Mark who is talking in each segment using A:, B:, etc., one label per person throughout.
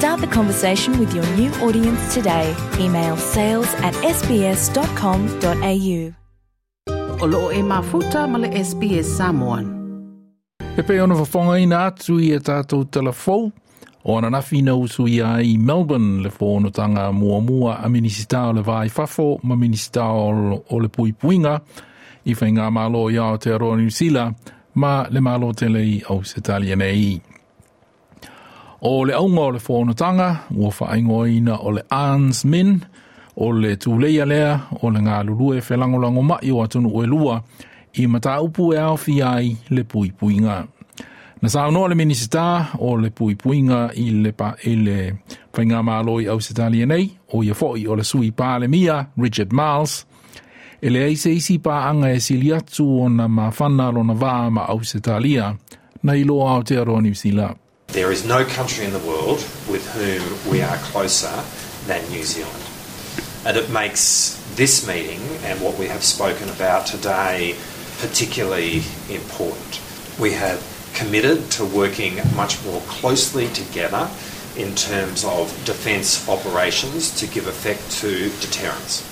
A: Start the conversation with your new audience today. Email sales at sbs.com.au.
B: o loo e mafuta ma le SBS Samoan.
C: E pe ona whawhonga ina atu i e tātou telefou, o ana nafi na usu ia i Melbourne le whonotanga mua mua a minisita o le vai fafo ma minisita o, o le pui puinga i whai ngā malo i ao te aroa New Zealand ma le malo te lei au se talia nei. O le aunga o le whonotanga, ua whaingoina o le Ans Min, o le tūleia lea o le ngā lulue whelangolango mai o atunu o e lua i mata upu e au fiai le pui puinga. Na saunoa le minisita o le pui puinga i le pa e le whainga māloi au setalia nei o ia foi o le sui pāle mia Richard Miles e le eise isi pā anga e sili atu o na mawhana lo na vā ma au setalia na ilo au te aroa ni Zealand.
D: There is no country in the world with whom we are closer than New Zealand. And it makes this meeting and what we have spoken about today particularly important. We have committed to working much more closely together in terms of defence operations to give effect to deterrence.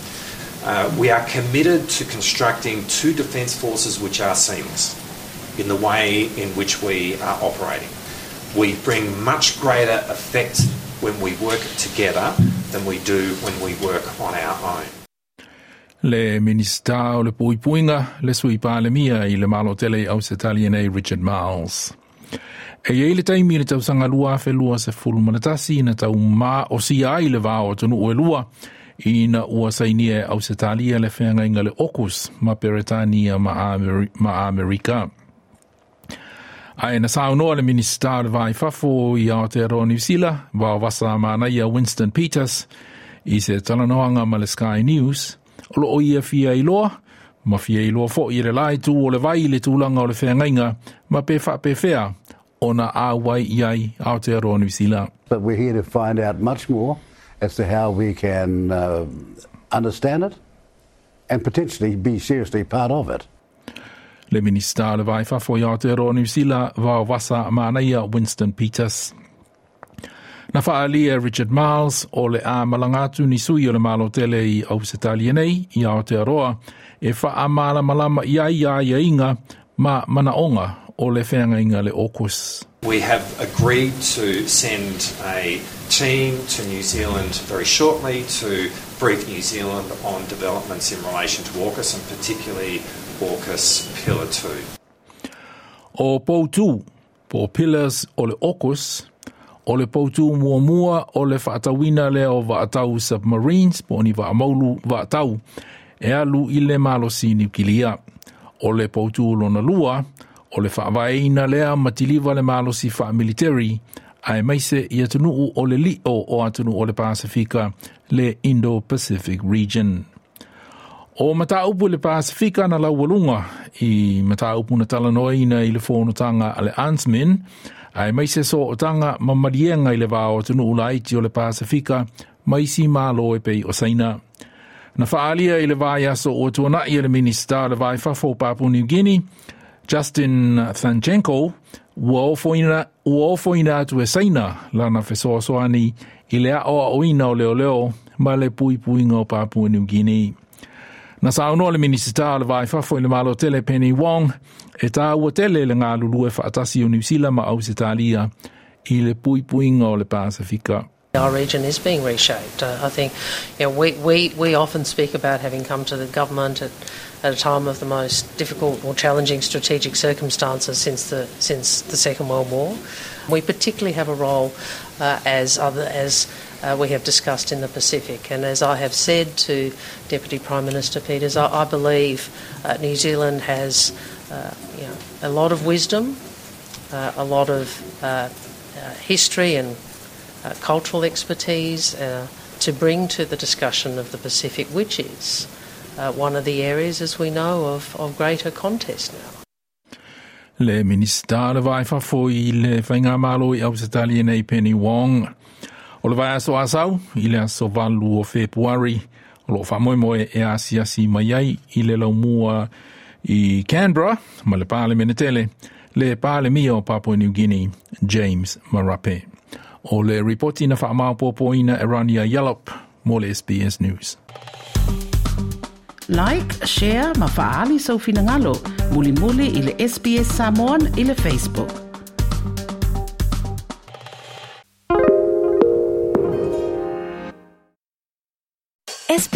D: Uh, we are committed to constructing two defence forces which are seamless in the way in which we are operating. We bring much greater effect when we work together than we do when we work on our own.
C: Le minista o le puipuinga le sui pāle mia i le malo tele au se nei Richard Miles. E ei le taimi le tau sanga lua fe lua se fulu manatasi na tau ma o si ai le vā o tunu ue lua i na ua sainie au se talia le whenga inga le okus ma Peretania ma, Ameri ma Amerika. Ai na sao noa le vai fafo i Aotearoa New Zealand, wa wasa mana ia Winston Peters, i se talanoanga ma le Sky News, o fia ma fia fo i lai tu o le vai le tūlanga o le ma pe pe whea, o na a wai iai Aotearoa New Zealand.
E: But we're here to find out much more as to how we can uh, understand it and potentially be seriously part of it.
C: Le le New Zealand wasa Winston Peters. Na Richard Marles o le a malangatu ni sui o le malo tele i nei i Aotearoa e mala malama inga ma o le le.
D: We have agreed to send a team to New Zealand very shortly to brief New Zealand on developments in relation to AUKUS and particularly AUKUS Pillar 2.
C: O poutu, po pillars o le AUKUS, o le poutu mua mua o le whaatawina le o vaatau submarines, po ni vaamaulu vaatau, e alu i le malosi sini kilia. O le poutu lona lua, o le whaavaeina lea matiliva le malosi wha military, ai maise i atunuu o le li o o atunu o le Pasifika, le Indo-Pacific region. O mata upu le Pasifika na lau walunga i mata upu na talanoina i le whonotanga tanga ale Ansmin, ai mai se so o tanga mamarienga i le vāo tunu ula iti o le Pasifika, mai si mālo e pei o saina. Na whaalia i le vai so o tuana i le minista le vai whafo Papu New Guinea, Justin Thanchenko, ua ofoina, ua ofoina atu e saina lana whesoa soani i le a o oina o leo leo ma le pui puinga o Papu New Guinea. Na le le vai le malo tele Penny Wong tele le e o New Zealand ma Ausitalia i le pui le Pasifika.
F: Our region is being reshaped. Uh, I think you know, we, we, we often speak about having come to the government at, at a time of the most difficult or challenging strategic circumstances since the, since the Second World War. We particularly have a role uh, as, other, as uh, we have discussed in the Pacific. And as I have said to Deputy Prime Minister Peters, I, I believe uh, New Zealand has uh, you know, a lot of wisdom, uh, a lot of uh, uh, history and cultural expertise to bring to the discussion of the Pacific, which is one of the areas, as we know, of, of greater contest now.
C: Le minista le vai fa foi le malo i nei Penny Wong. O le vai aso asau, i le aso valu o Februari, o lo wha moe moe e asi asi mai ai i le lau mua i Canberra, ma le pāle menetele, le pāle mia o Papua New Guinea, James Marape. O le reporti na wha mau popoina Erania Yallop, mo le SBS News.
B: Like, share, ma faali sau finangalo. Muli muli i le SBS Samoan i le Facebook.